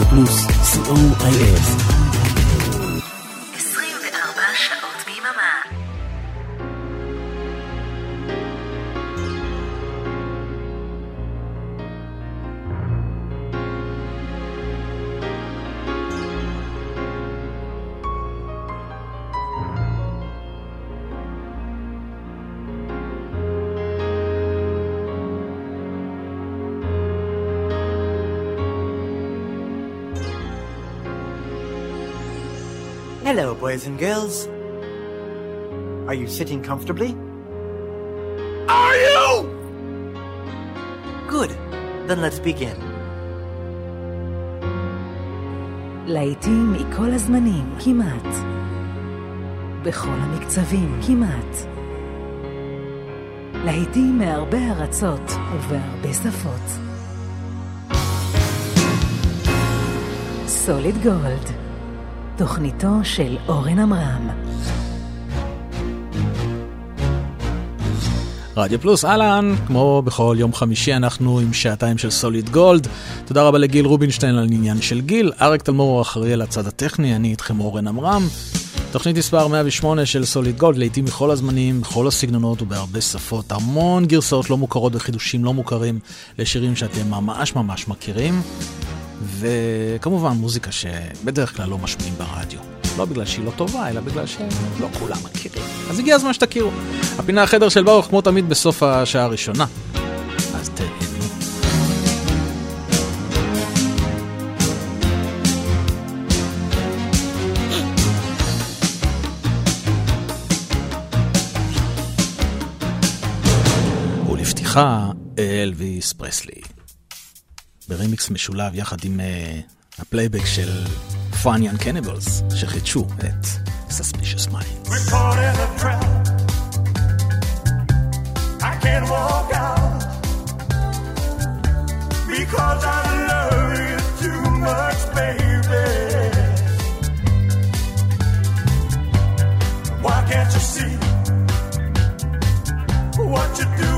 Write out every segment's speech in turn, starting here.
רדיו פלוס, co.il. boys and girls. Are you sitting comfortably? Are you? Good. Then let's begin. להיטים מכל הזמנים, כמעט. בכל המקצבים, כמעט. להיטים מהרבה ארצות ובהרבה שפות. סוליד גולד תוכניתו של אורן עמרם. רדיו פלוס, אהלן, כמו בכל יום חמישי אנחנו עם שעתיים של סוליד גולד. תודה רבה לגיל רובינשטיין על עניין של גיל. אריק תלמור אחראי על הצד הטכני, אני איתכם אורן עמרם. תוכנית מספר 108 של סוליד גולד, לעיתים מכל הזמנים, בכל הסגנונות ובהרבה שפות. המון גרסאות לא מוכרות וחידושים לא מוכרים לשירים שאתם ממש ממש מכירים. וכמובן מוזיקה שבדרך כלל לא משמיעים ברדיו. לא בגלל שהיא לא טובה, אלא בגלל שלא כולם מכירים. אז הגיע הזמן שתכירו. הפינה החדר של ברוך, כמו תמיד, בסוף השעה הראשונה. אז תהנו. ולפתיחה, אלוויס פרסלי. ברימיקס משולב יחד עם uh, הפלייבק של Fine Young Cannibals, שחידשו את Suspicious Minds. Because I love you too much, baby. Why can't you see what you're doing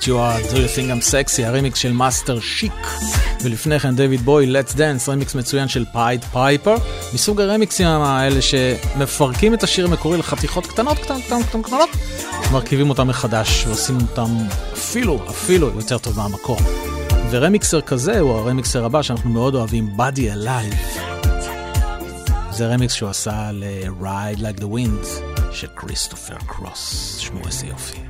סטיוארט, Da Ya Think I'm Sexy, הרימיקס של מאסטר שיק. ולפני כן דיוויד בואי, Let's Dance, רמיקס מצוין של Pied Piper, מסוג הרמיקסים האלה שמפרקים את השיר המקורי לחתיכות קטנות קטנות קטנות קטנות קטנות, מרכיבים אותם מחדש ועושים אותם אפילו, אפילו יותר טוב מהמקור. ורמיקסר כזה הוא הרמיקסר הבא שאנחנו מאוד אוהבים, Body Alive. זה רמיקס שהוא עשה ל-Ride Like the Wind של כריסטופר קרוס. שמעו איזה יופי.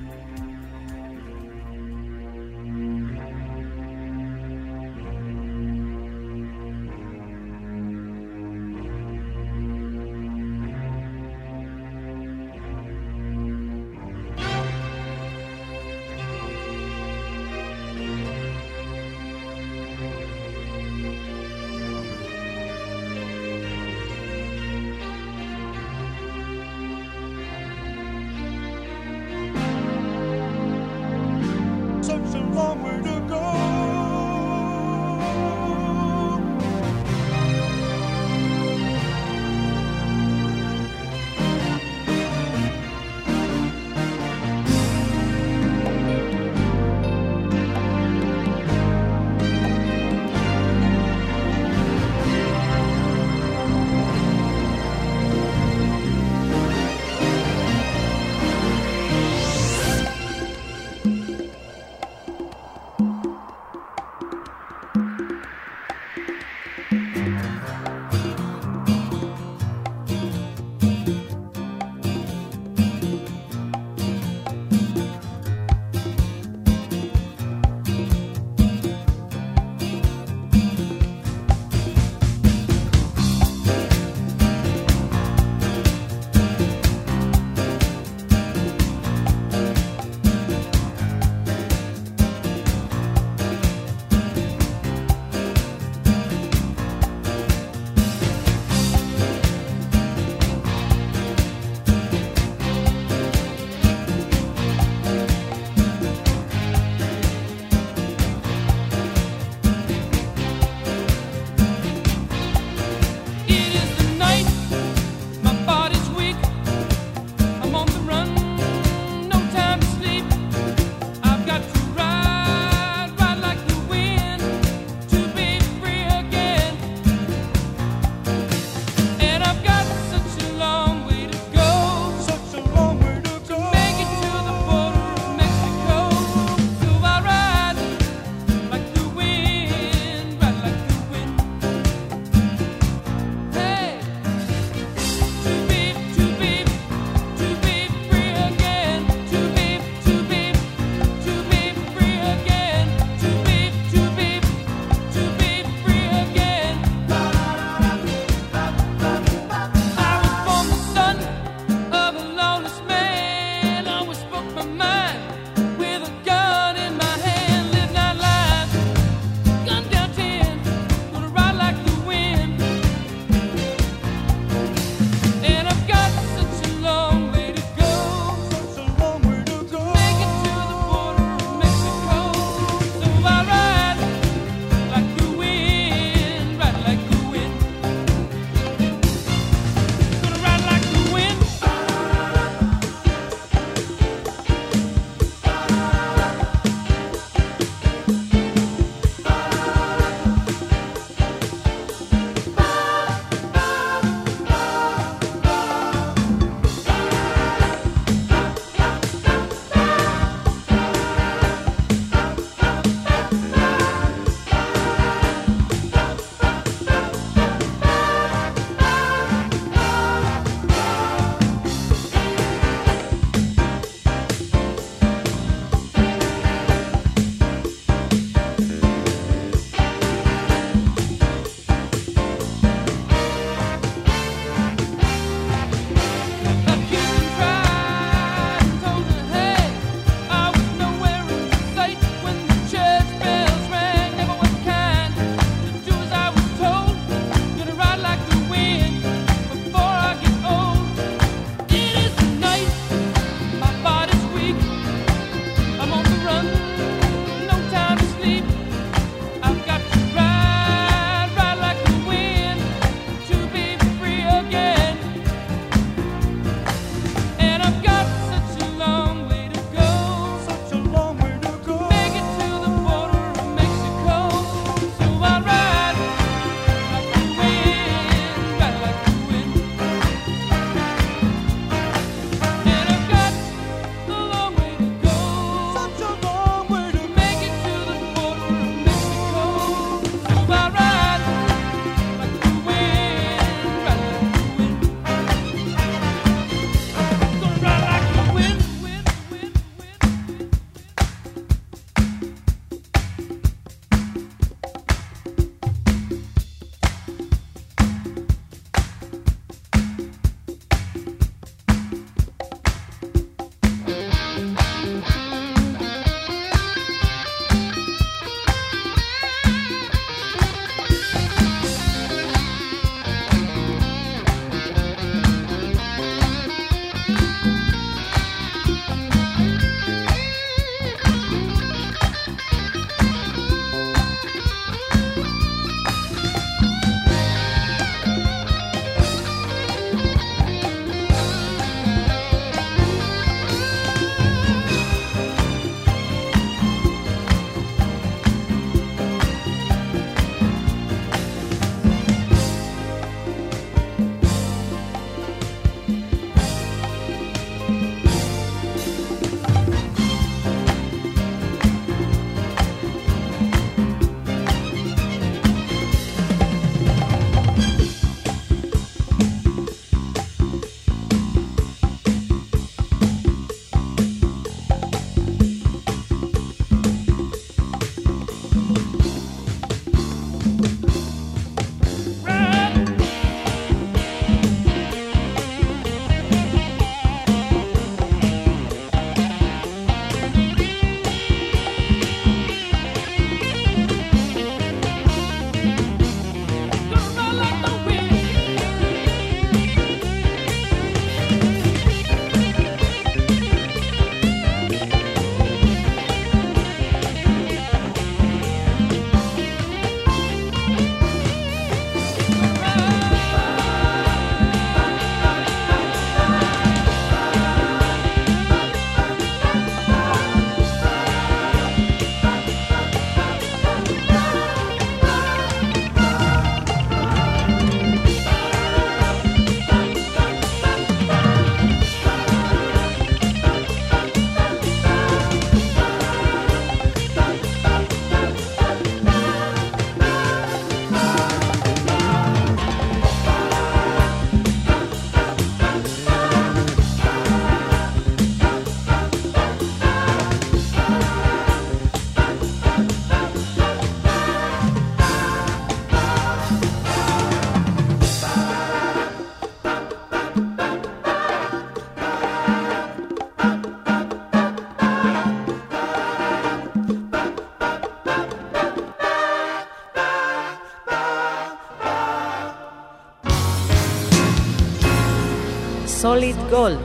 גולד,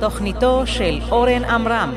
תוכניתו של אורן עמרם.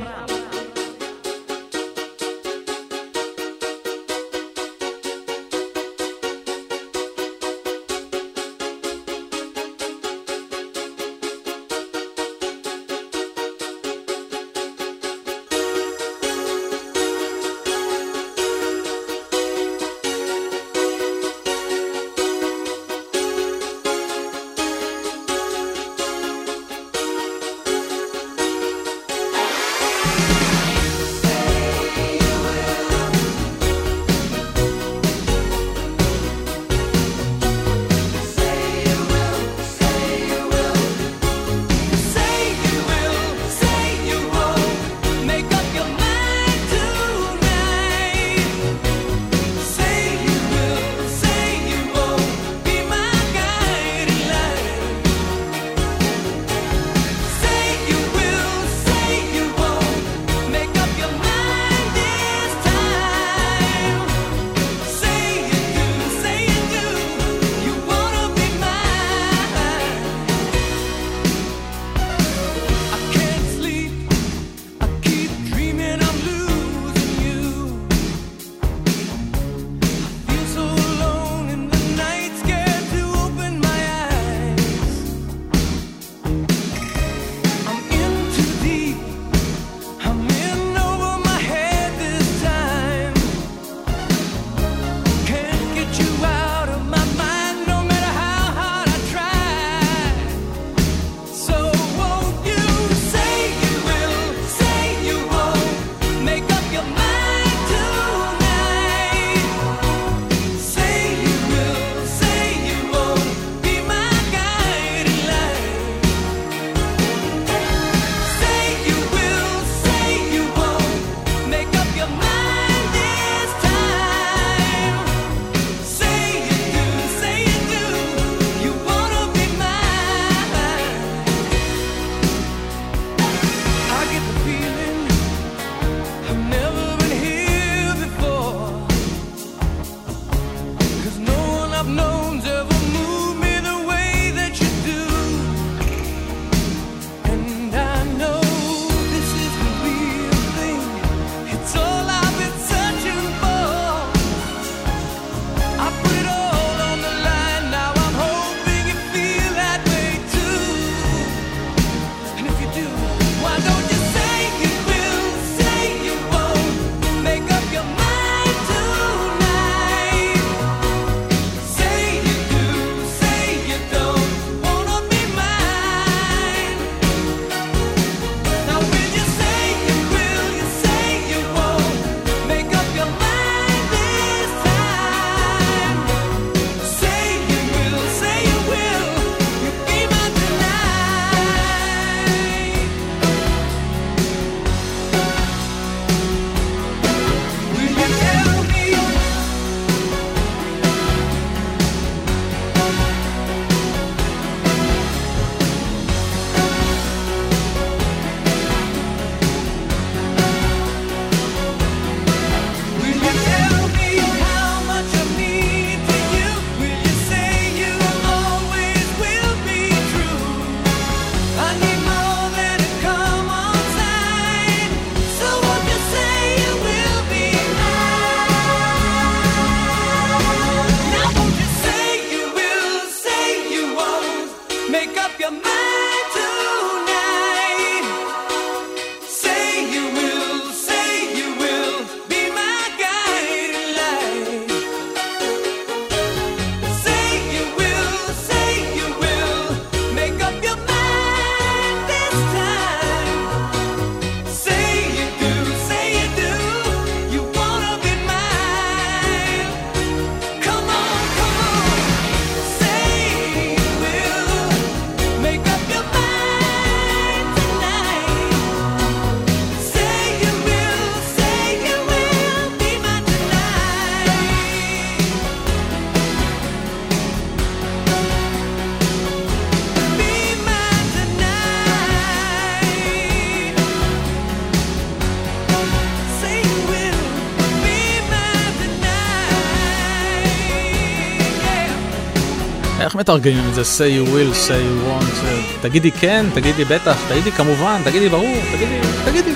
מתרגמים את זה? say you will, say you want, תגידי כן, תגידי בטח, תגידי כמובן, תגידי ברור, תגידי, תגידי.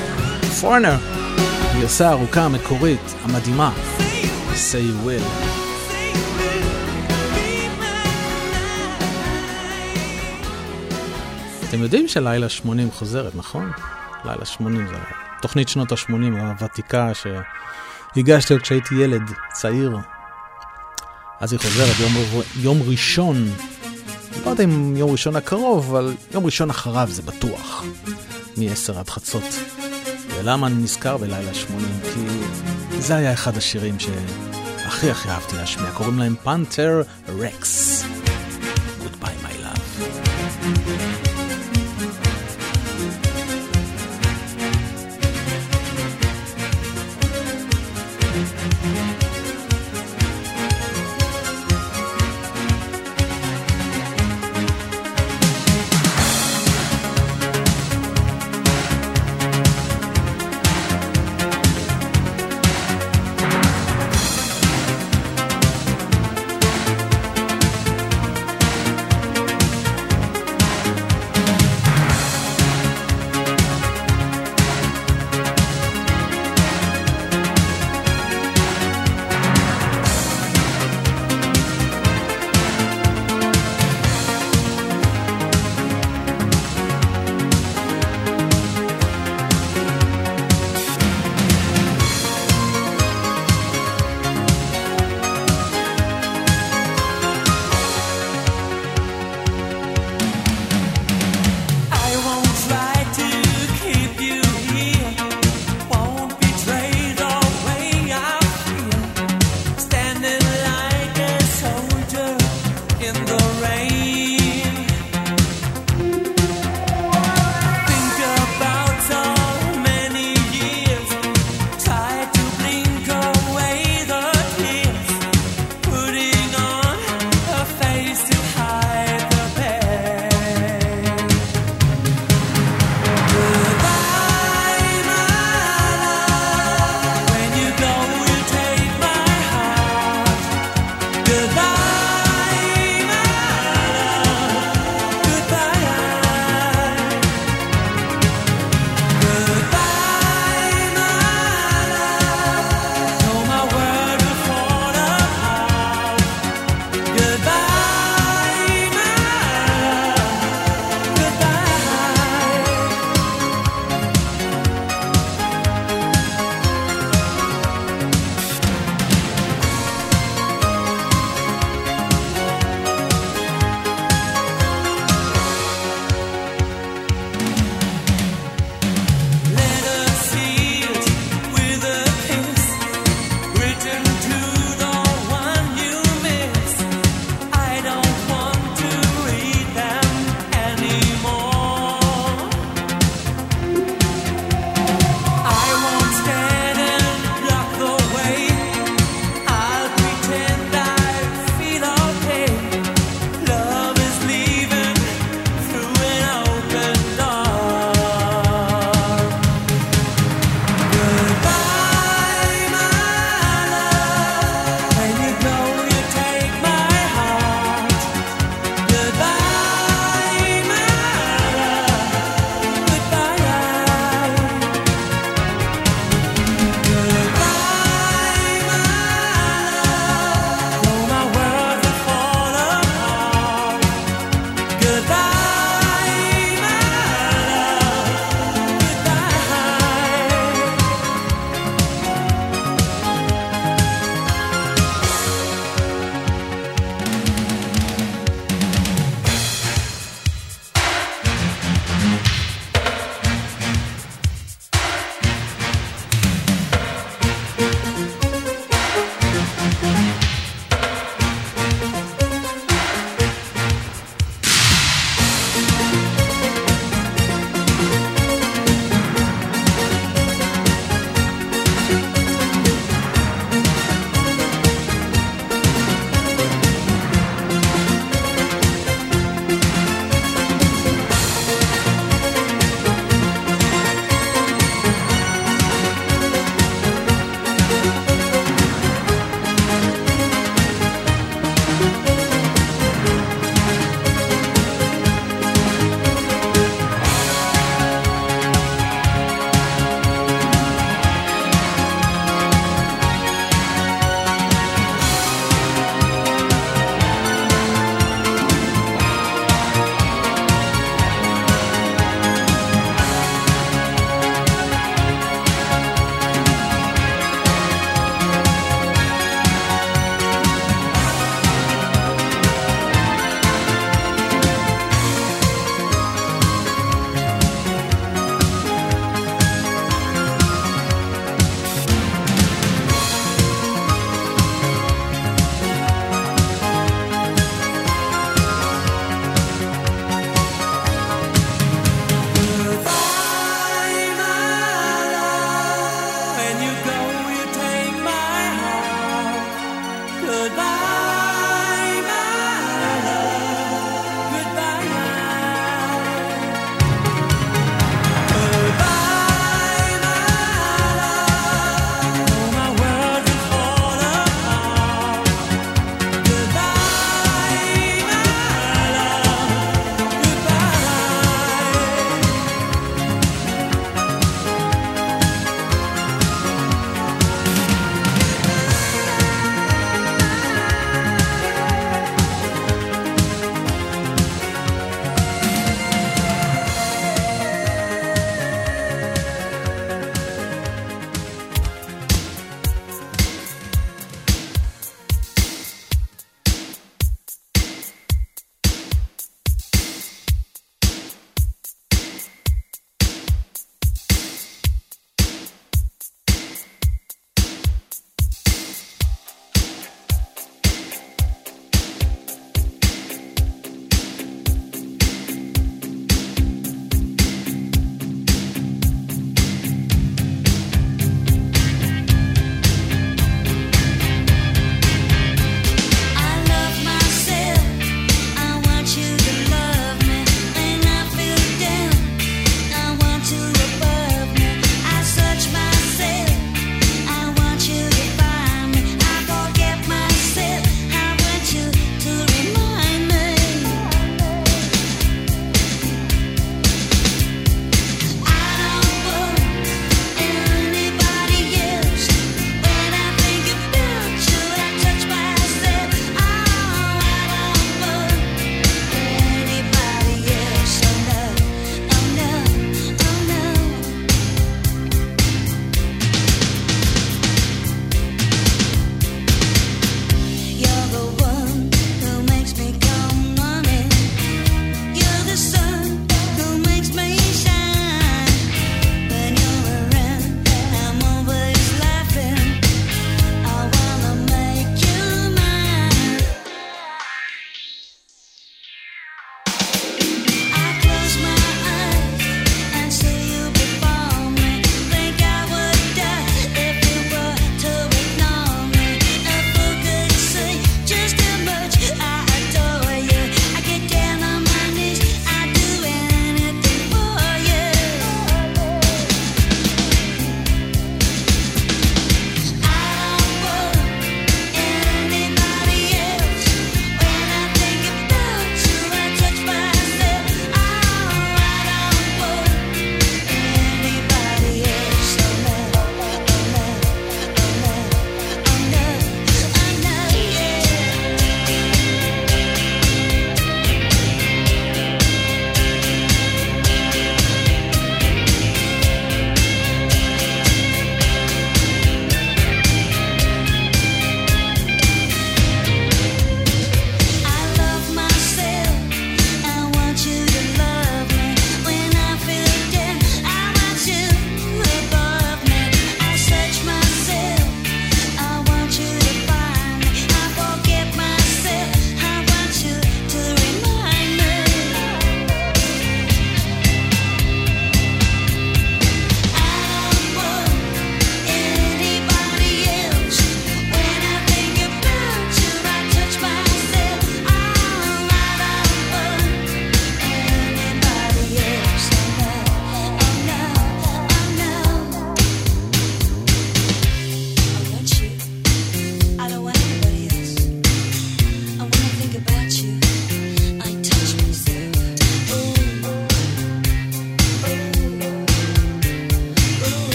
פורנר, גרסה הארוכה המקורית, המדהימה, say you will. אתם יודעים שלילה 80 חוזרת, נכון? לילה 80 זה תוכנית שנות ה-80 הוותיקה שהגשתי עוד כשהייתי ילד צעיר. אז היא חוזרת יום, יום ראשון, לא יודע אם יום ראשון הקרוב, אבל יום ראשון אחריו זה בטוח, מ-10 עד חצות. ולמה אני נזכר בלילה 80? כי זה היה אחד השירים שהכי הכי אהבתי להשמיע, קוראים להם פנתר רקס.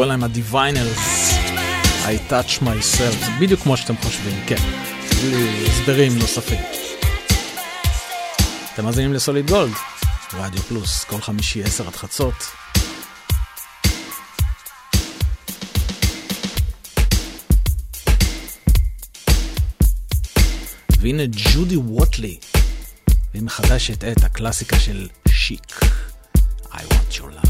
קורא להם ה-Diviners, I touch myself, זה בדיוק כמו שאתם חושבים, כן, בלי הסברים נוספים. אתם מאזינים לסוליד גולד, רדיו פלוס, כל חמישי עשר עד חצות. והנה ג'ודי ווטלי, והיא מחדשת את הקלאסיקה של שיק, I want your love.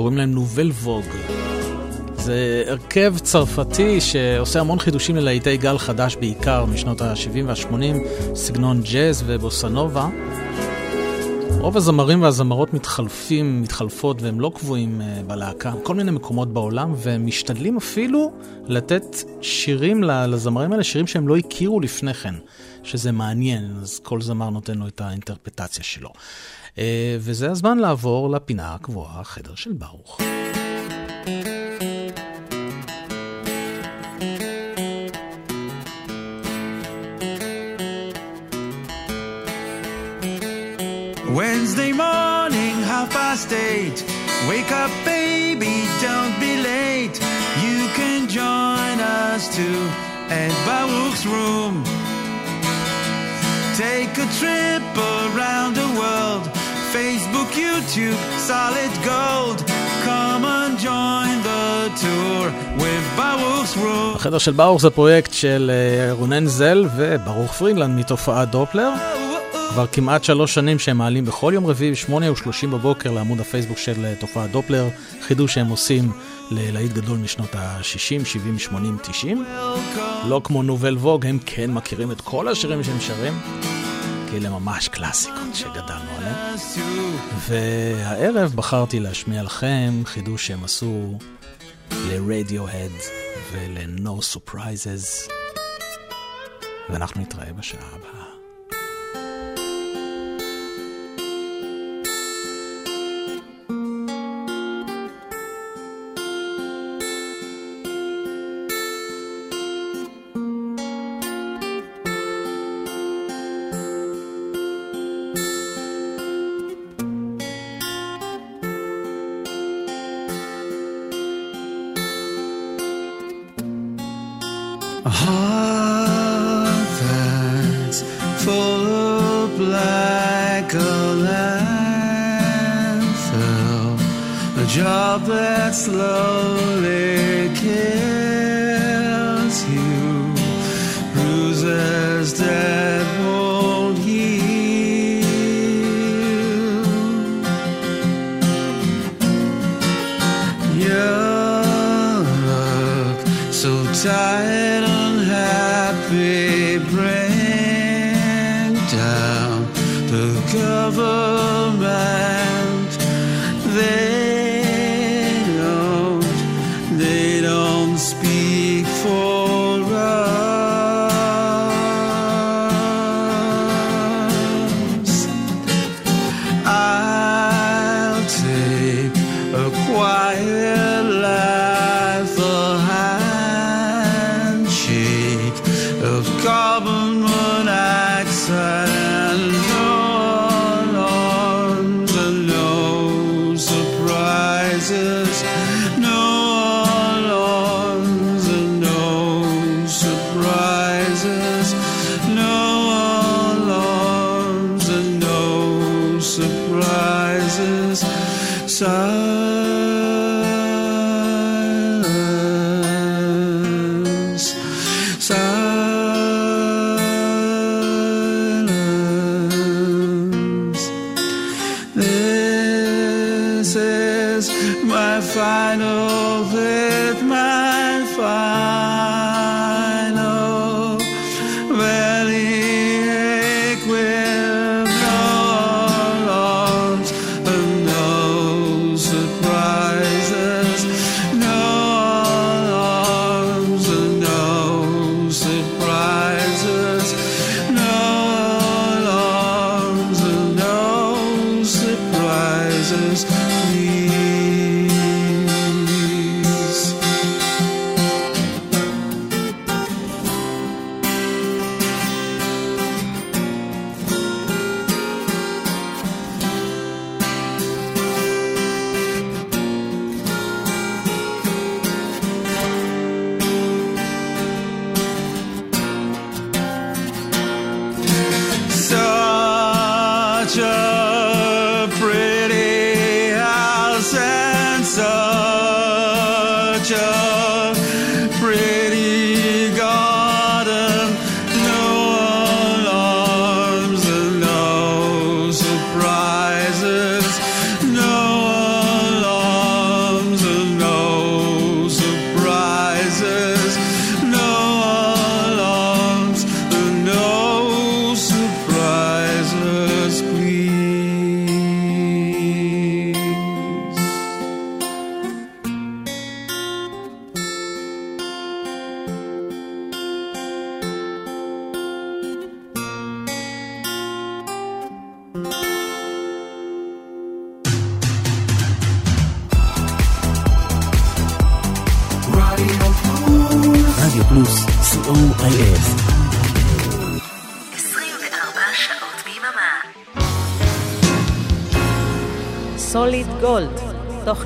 נובל ווג. זה הרכב צרפתי שעושה המון חידושים ללהיטי גל חדש בעיקר משנות ה-70 וה-80, סגנון ג'אז ובוסנובה. רוב הזמרים והזמרות מתחלפים, מתחלפות והם לא קבועים uh, בלהקה, כל מיני מקומות בעולם, והם משתדלים אפילו לתת שירים לזמרים האלה, שירים שהם לא הכירו לפני כן, שזה מעניין, אז כל זמר נותן לו את האינטרפטציה שלו. Uh, וזה הזמן לעבור לפינה הקבועה, חדר של ברוך. Wednesday morning, half past eight. Wake up, baby, don't be late. You can join us too at Baruch's room. Take a trip around the world. Facebook, YouTube, solid gold. Come and join the tour with Baruch's room. החדר של ברוך זה פרויקט של אה, רונן זל וברוך פרידלנד מתופעת דופלר. כבר כמעט שלוש שנים שהם מעלים בכל יום רביעי ב-8 ו-30 בבוקר לעמוד הפייסבוק של אה, תופעת דופלר, חידוש שהם עושים ללהיט גדול משנות ה-60, 70, 80, 90. לא כמו נובל ווג, הם כן מכירים את כל השירים שהם שרים, כי אלה ממש קלאסיקות שגדלנו עליהן. והערב בחרתי להשמיע לכם חידוש שהם עשו ל-Radiohead ול-No Surprises, ואנחנו נתראה בשעה הבאה. love.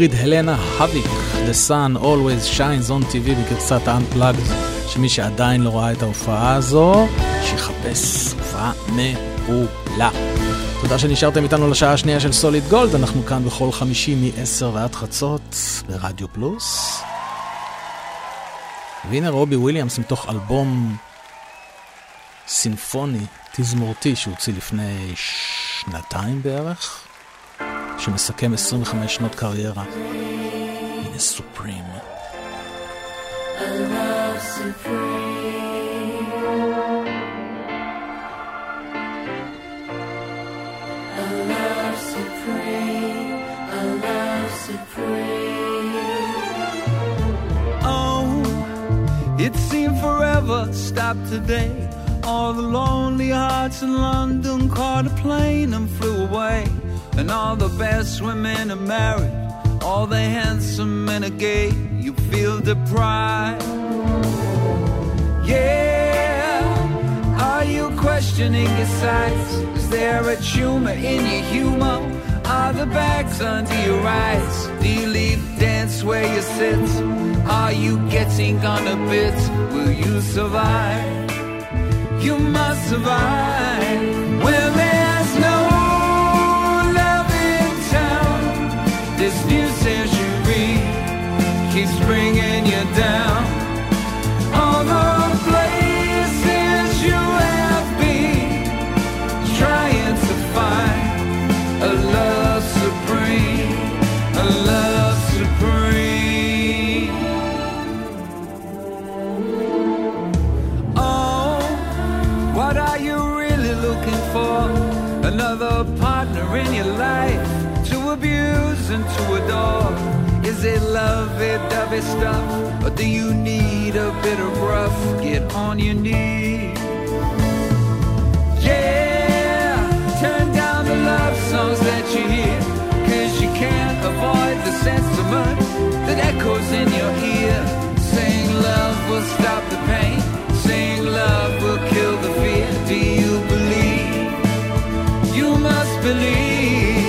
אינגריד הלנה הביק, The Sun Always Shines on TV בגרסת ה-Unplugged, שמי שעדיין לא ראה את ההופעה הזו, שיחפש הופעה מעולה. תודה שנשארתם איתנו לשעה השנייה של סוליד גולד, אנחנו כאן בכל חמישי מ-10 ועד חצות ברדיו פלוס. והנה רובי וויליאמס מתוך אלבום סימפוני, תזמורתי, שהוציא לפני שנתיים בערך. שמסכם 25 שנות קריירה. הנה סופרים. Oh, it seemed forever stopped today. All the lonely hearts in London caught a plane and flew away. And all the best women are married. All the handsome men are gay. You feel deprived. Yeah. Are you questioning your sights? Is there a tumor in your humor? Are the bags under your eyes? Do you leave dance where you sit? Are you getting on a bit? Will you survive? You must survive. This new century keeps bringing you down. Abuse and to adore? Is it lovey-dovey stuff, or do you need a bit of rough? Get on your knees. Yeah, turn down the love songs that you hear, cause you can't avoid the sentiment that echoes in your ear. Saying love will stop the pain, saying love will kill the fear. Do you believe? You must believe.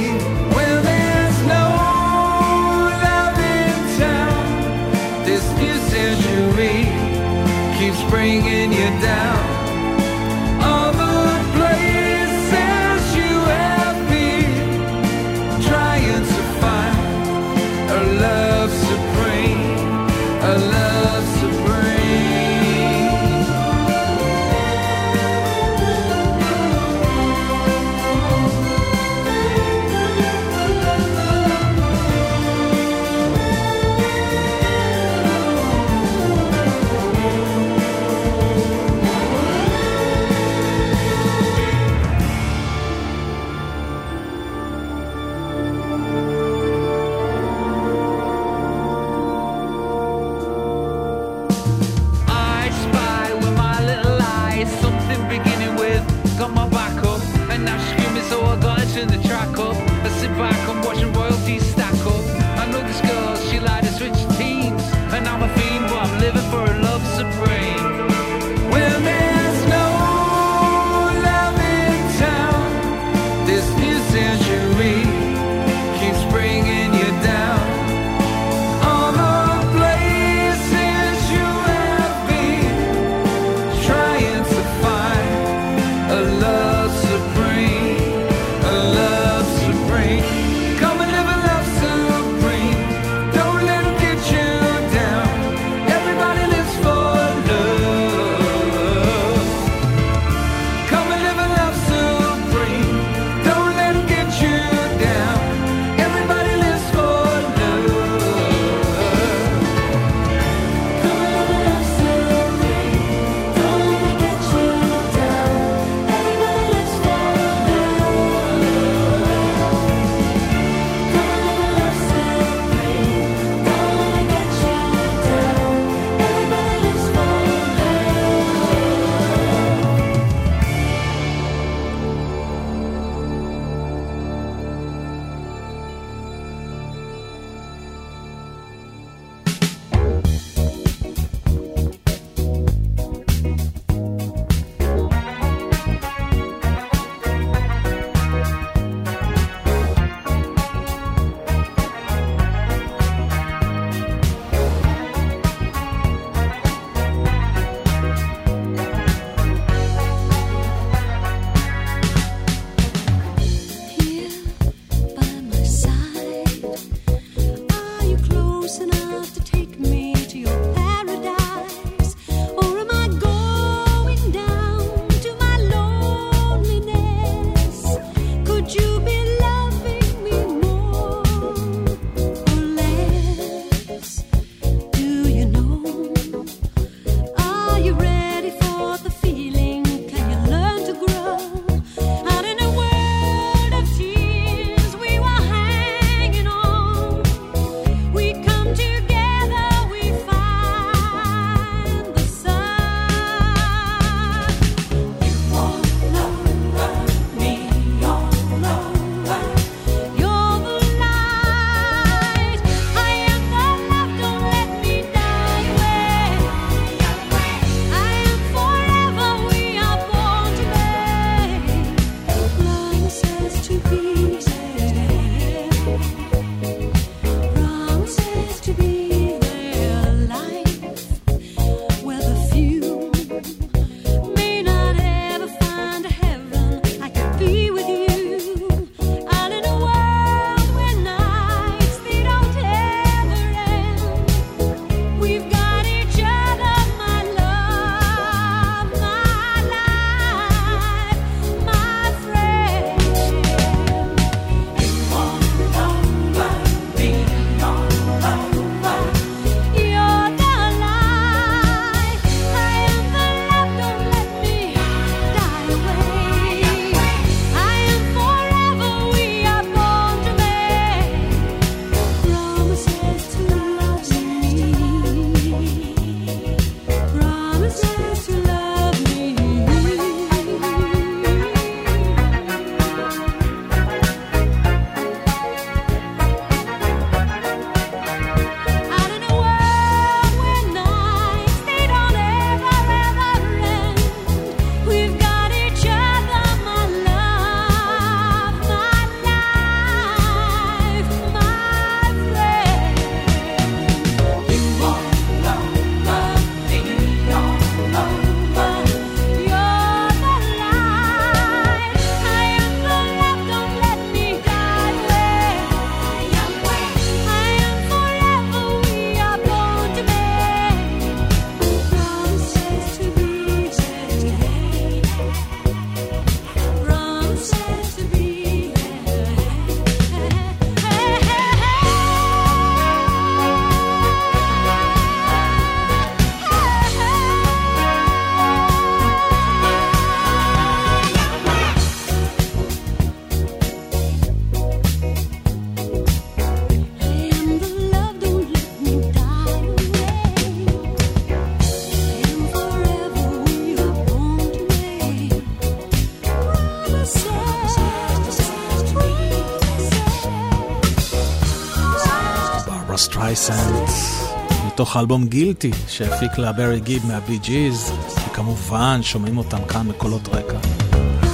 מתוך האלבום גילטי שהפיק לה ברי גיב מהבי ג'יז, וכמובן שומעים אותם כאן בקולות רקע.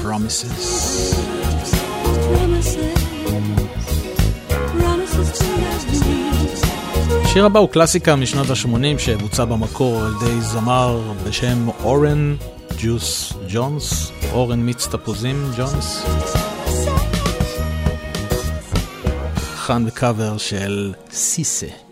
Promises. השיר הבא הוא קלאסיקה משנות ה-80 שבוצע במקור על ידי זמר בשם אורן ג'וס ג'ונס, אורן מיץ תפוזים ג'ונס. כאן בקאבר של סיסה.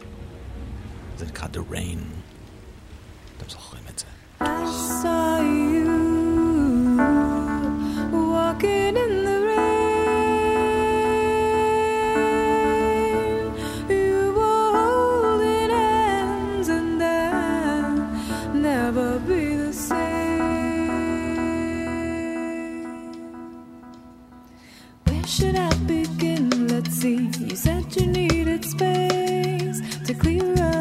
should I begin? Let's see. You said you needed space to clear up.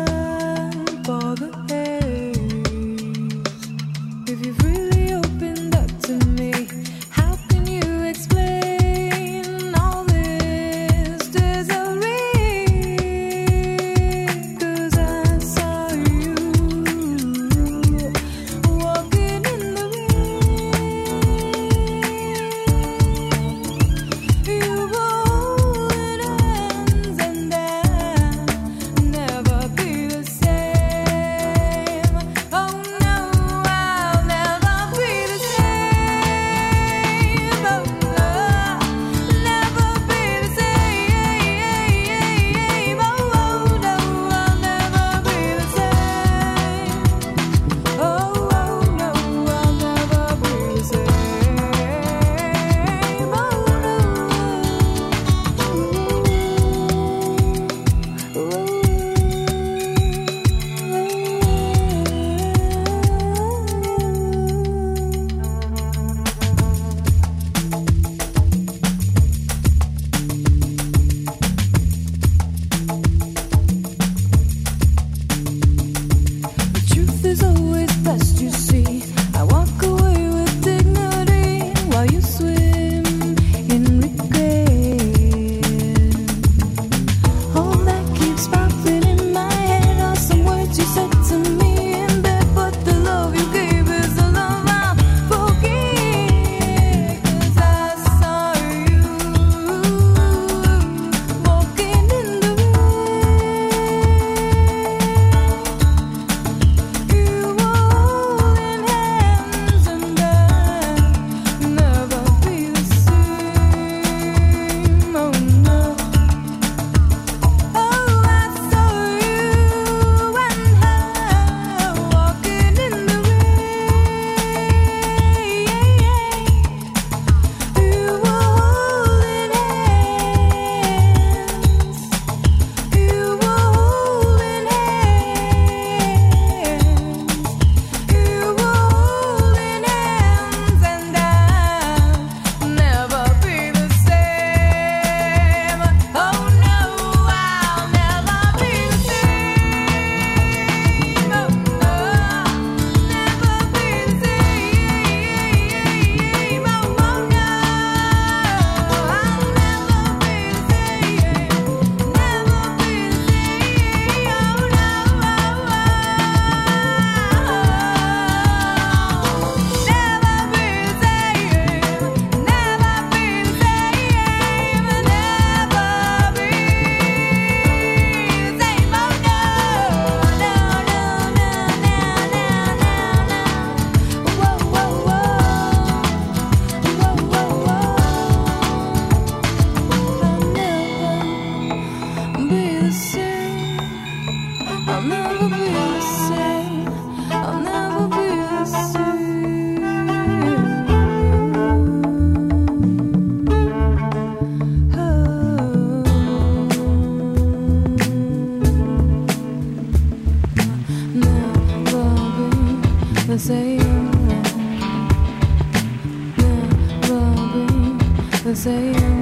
Say.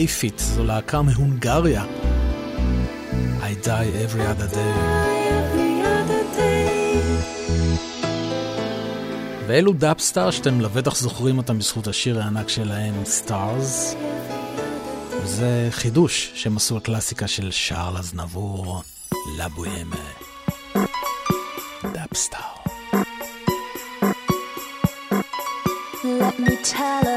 פייפיט, זו להקה מהונגריה. I die every other day. ואלו Dubstar שאתם לבטח זוכרים אותם בזכות השיר הענק שלהם, Stars. זה חידוש שהם עשו הקלאסיקה של שארל אזנבור, La Bohème. Dubstar. Let me tell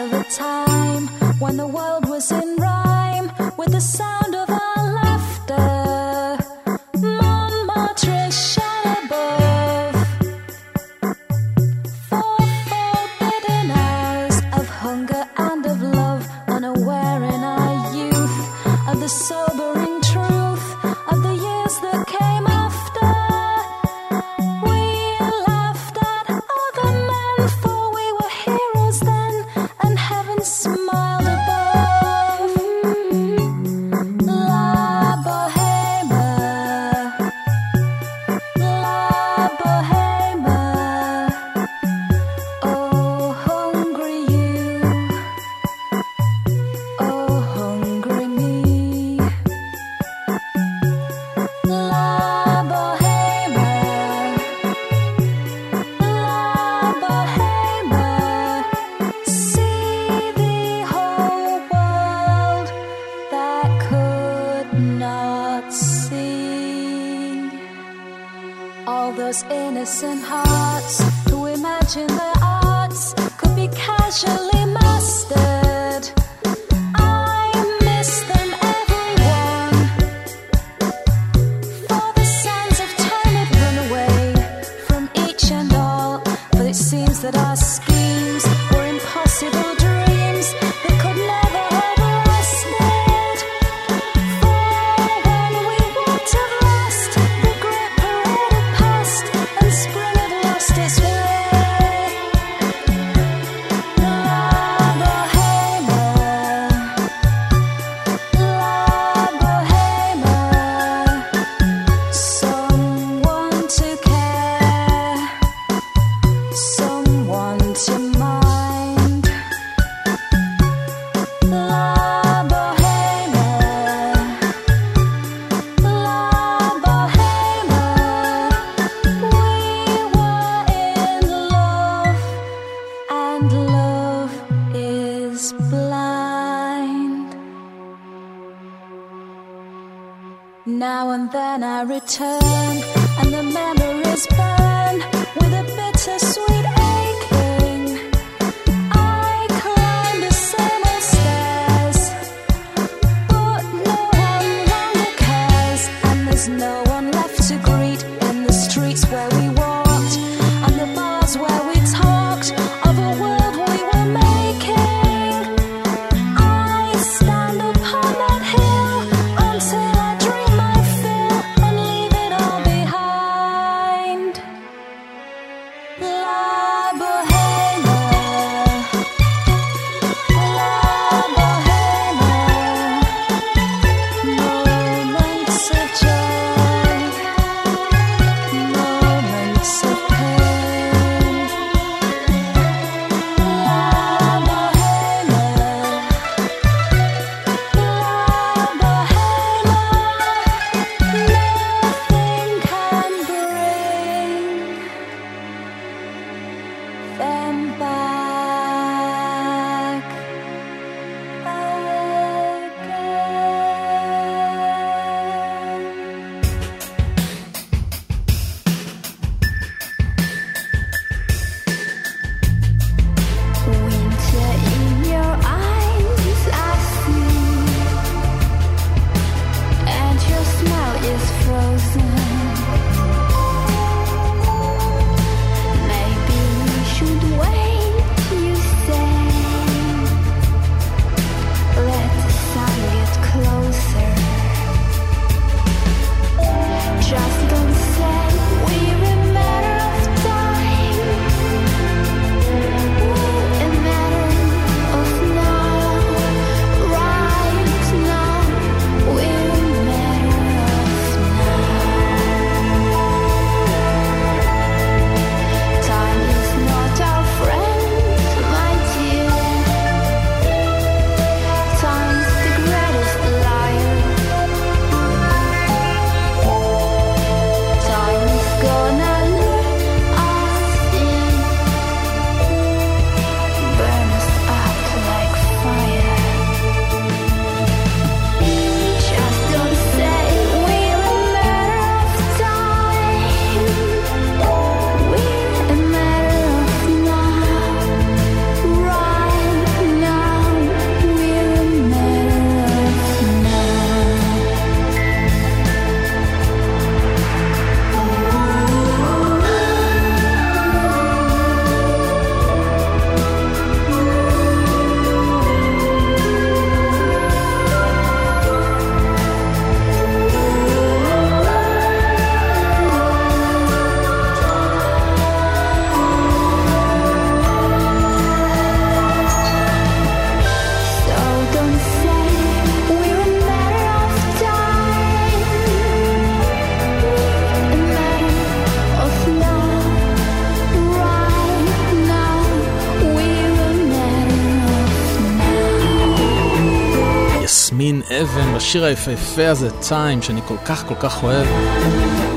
השיר היפהפה הזה, טיים, שאני כל כך כל כך אוהב.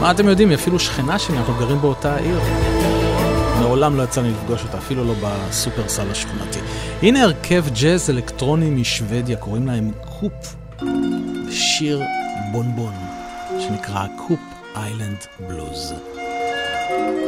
מה אתם יודעים, היא אפילו שכנה שלי, אנחנו גרים באותה העיר. מעולם לא יצא לי לפגוש אותה, אפילו לא בסופרסל השכונתי. הנה הרכב ג'אז אלקטרוני משוודיה, קוראים להם קופ. שיר בונבון, שנקרא קופ איילנד בלוז. thank you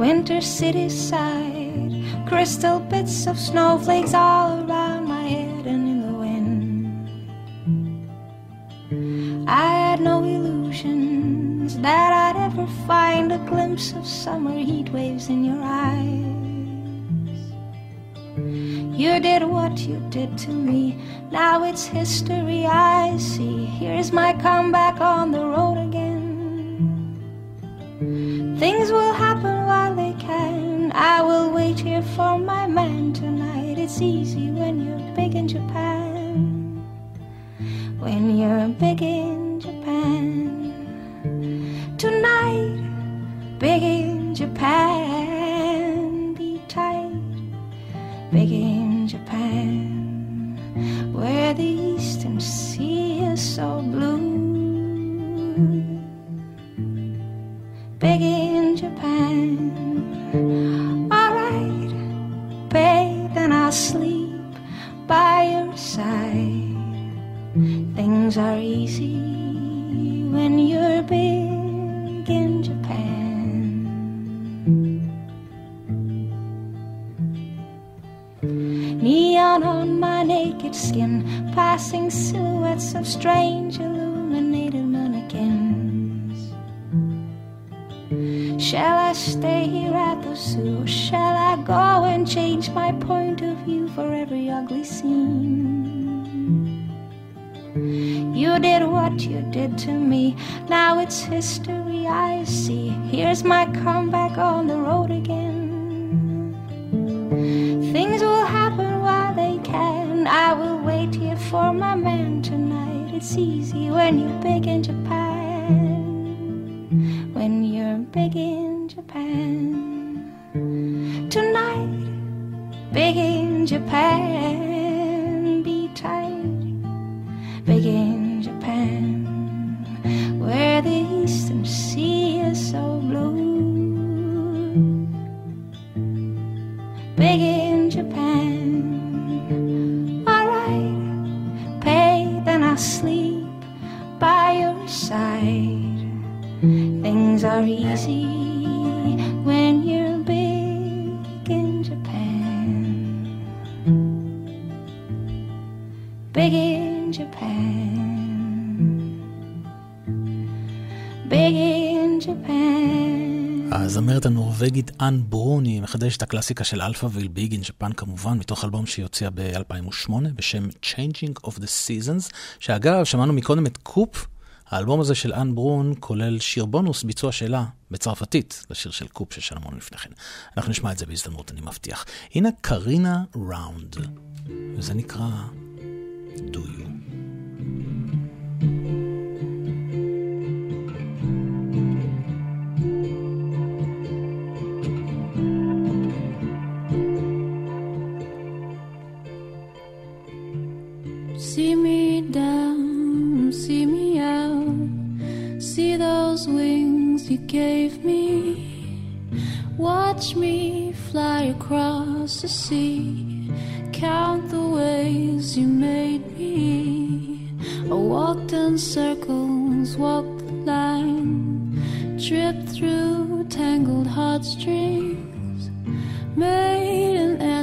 Winter city side, crystal bits of snowflakes all around my head and in the wind. I had no illusions that I'd ever find a glimpse of summer heat waves in your eyes. You did what you did to me. Now it's history I see. Here's my comeback on the road again. Things will happen while they can. I will wait here for my man tonight. It's easy אן ברון מחדשת את הקלאסיקה של אלפאוויל Big in Japan כמובן, מתוך אלבום שהיא הוציאה ב-2008 בשם Changing of the Seasons, שאגב, שמענו מקודם את Coeur, האלבום הזה של אן ברון כולל שיר בונוס, ביצוע שלה בצרפתית, לשיר של Coeur ששמענו לפני כן. אנחנו נשמע את זה בהזדמנות, אני מבטיח. הנה קרינה ראונד, וזה נקרא Do You. See me down, see me out, see those wings you gave me. Watch me fly across the sea, count the ways you made me. I walked in circles, walked the line, tripped through tangled heartstrings, made an enemy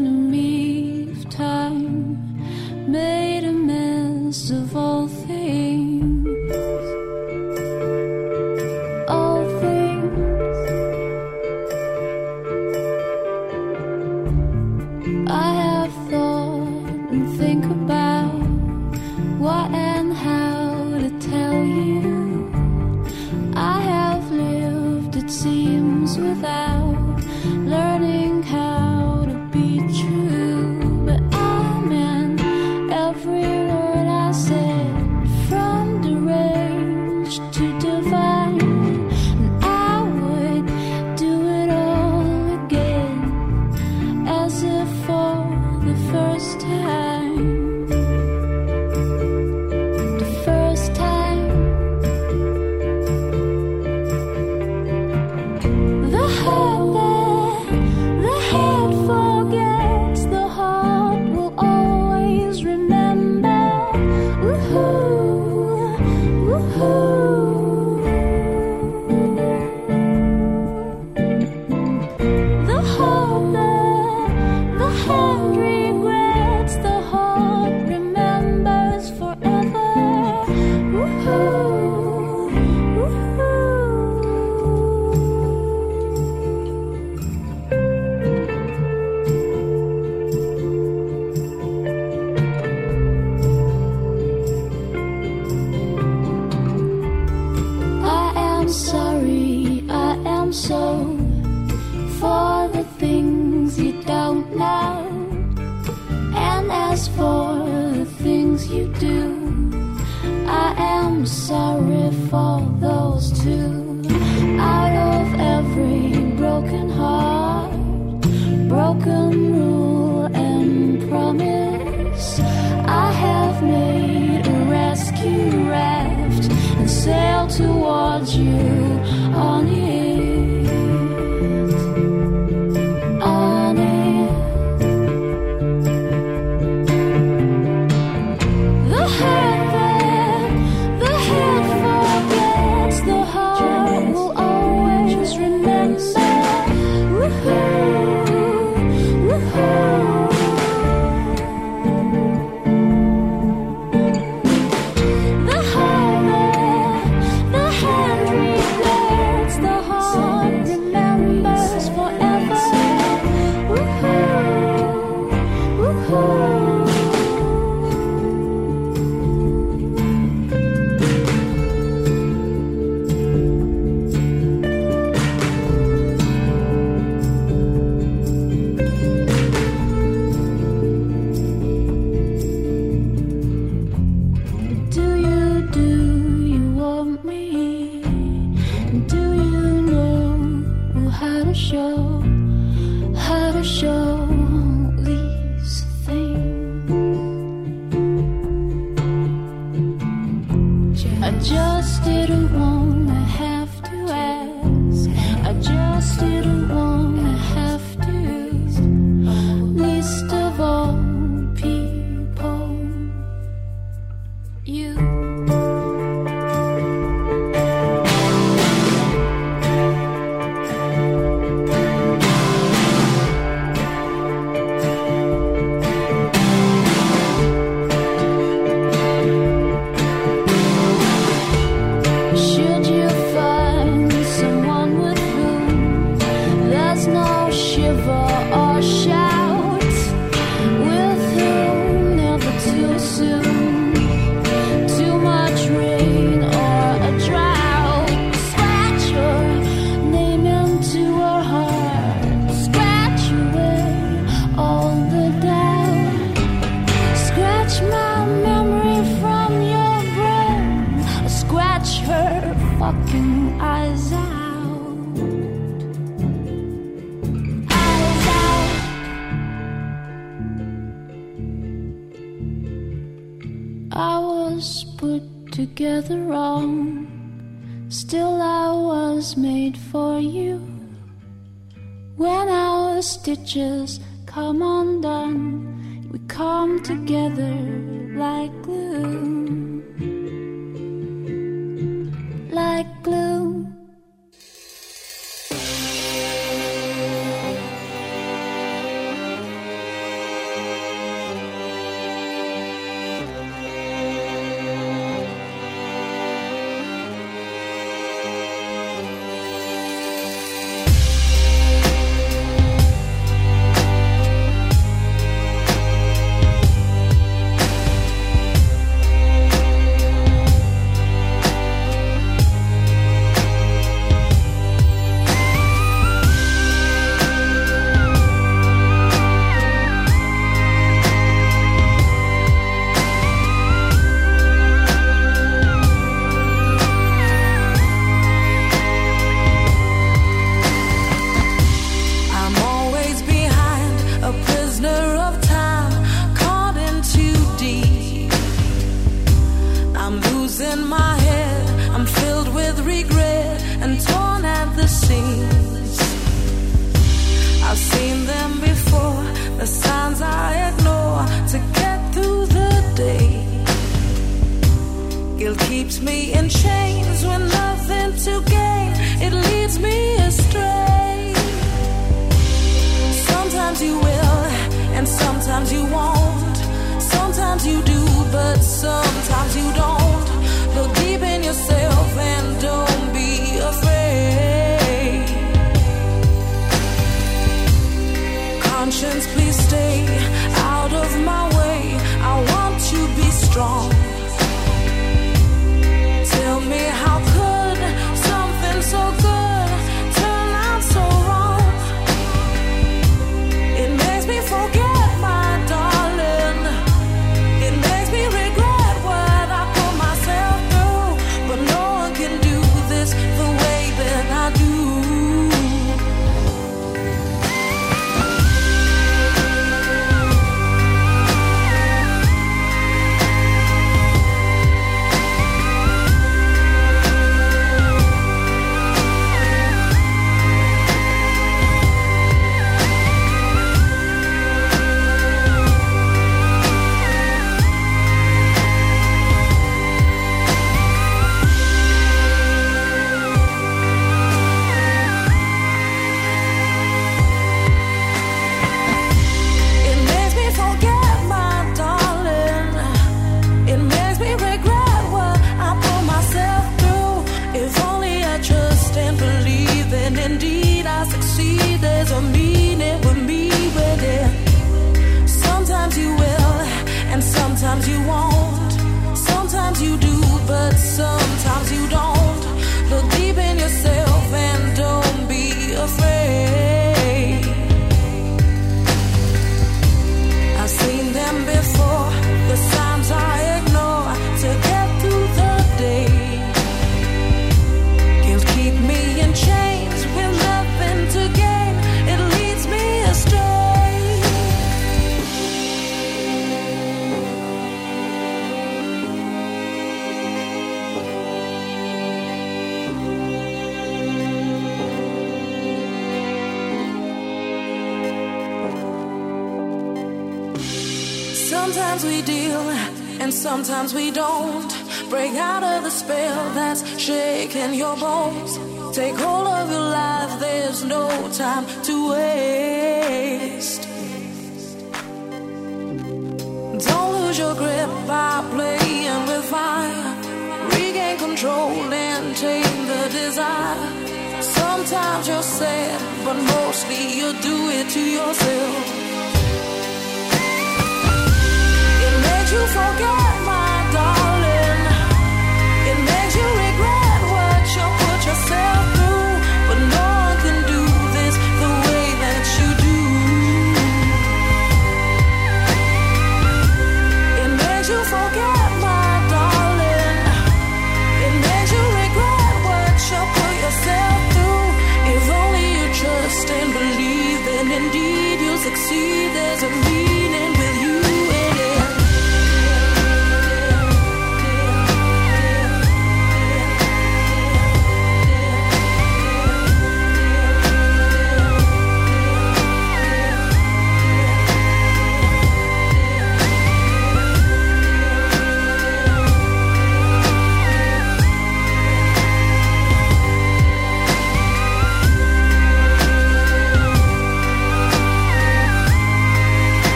stitches come undone, we come together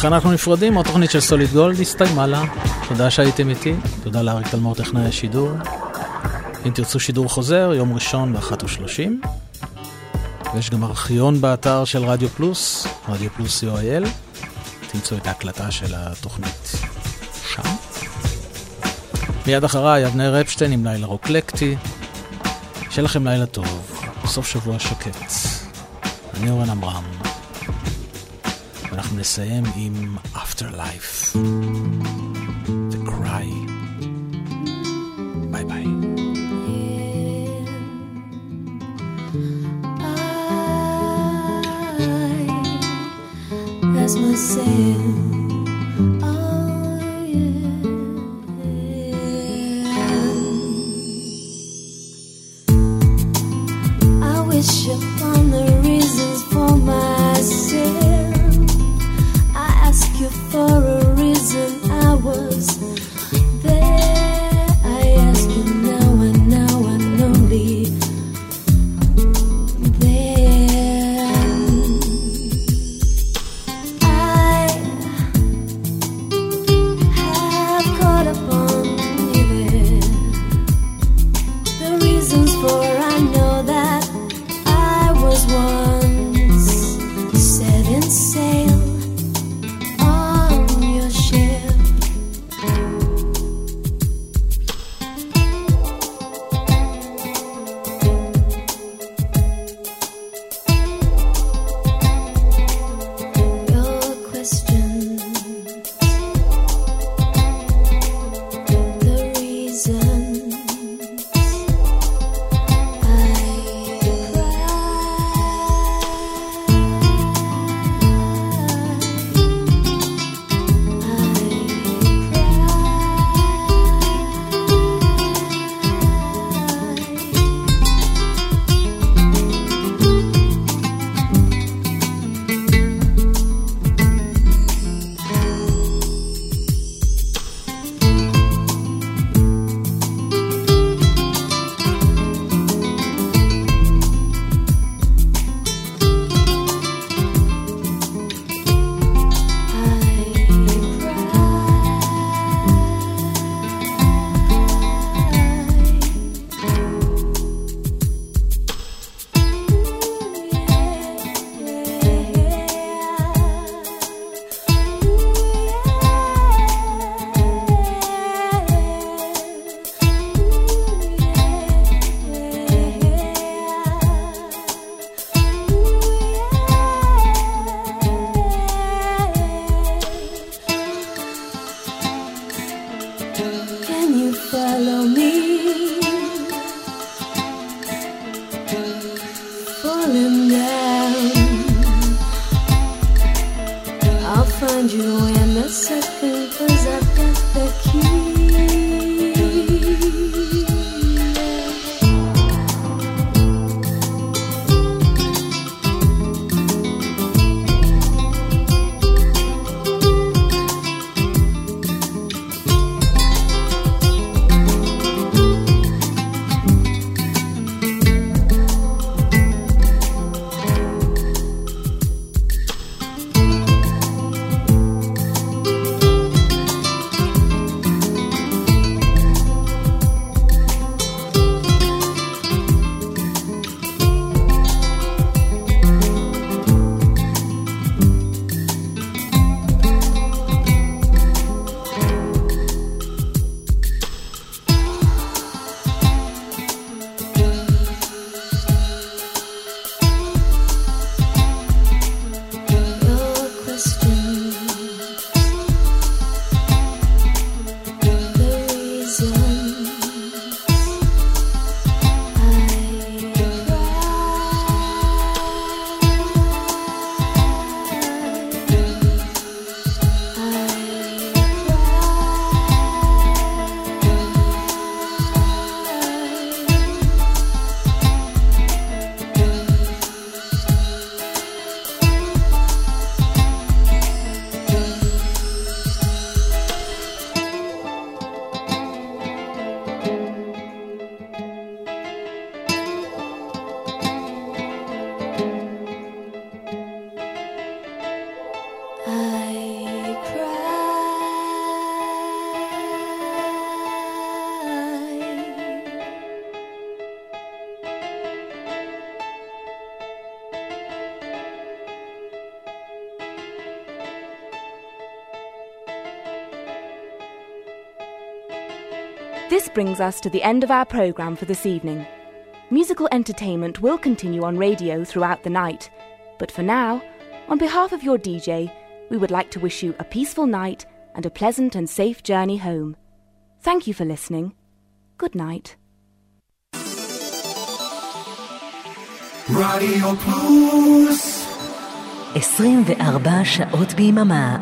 וכאן אנחנו נפרדים, התוכנית של סוליד גולד הסתיימה לה. תודה שהייתם איתי, תודה לאריק תלמור טכנאי השידור. אם תרצו שידור חוזר, יום ראשון ב-13:30. ויש גם ארכיון באתר של רדיו פלוס, רדיו פלוס co.il. תמצאו את ההקלטה של התוכנית שם. מיד אחריי, אבנר אפשטיין עם לילה רוקלקטי. שיהיה לכם לילה טוב, סוף שבוע שקט. אני אורן עמרם. ואנחנו נסיים עם Afterlife. brings us to the end of our programme for this evening. Musical entertainment will continue on radio throughout the night, but for now, on behalf of your DJ, we would like to wish you a peaceful night and a pleasant and safe journey home. Thank you for listening. Good night. רדיו פלוס 24 שעות ביממה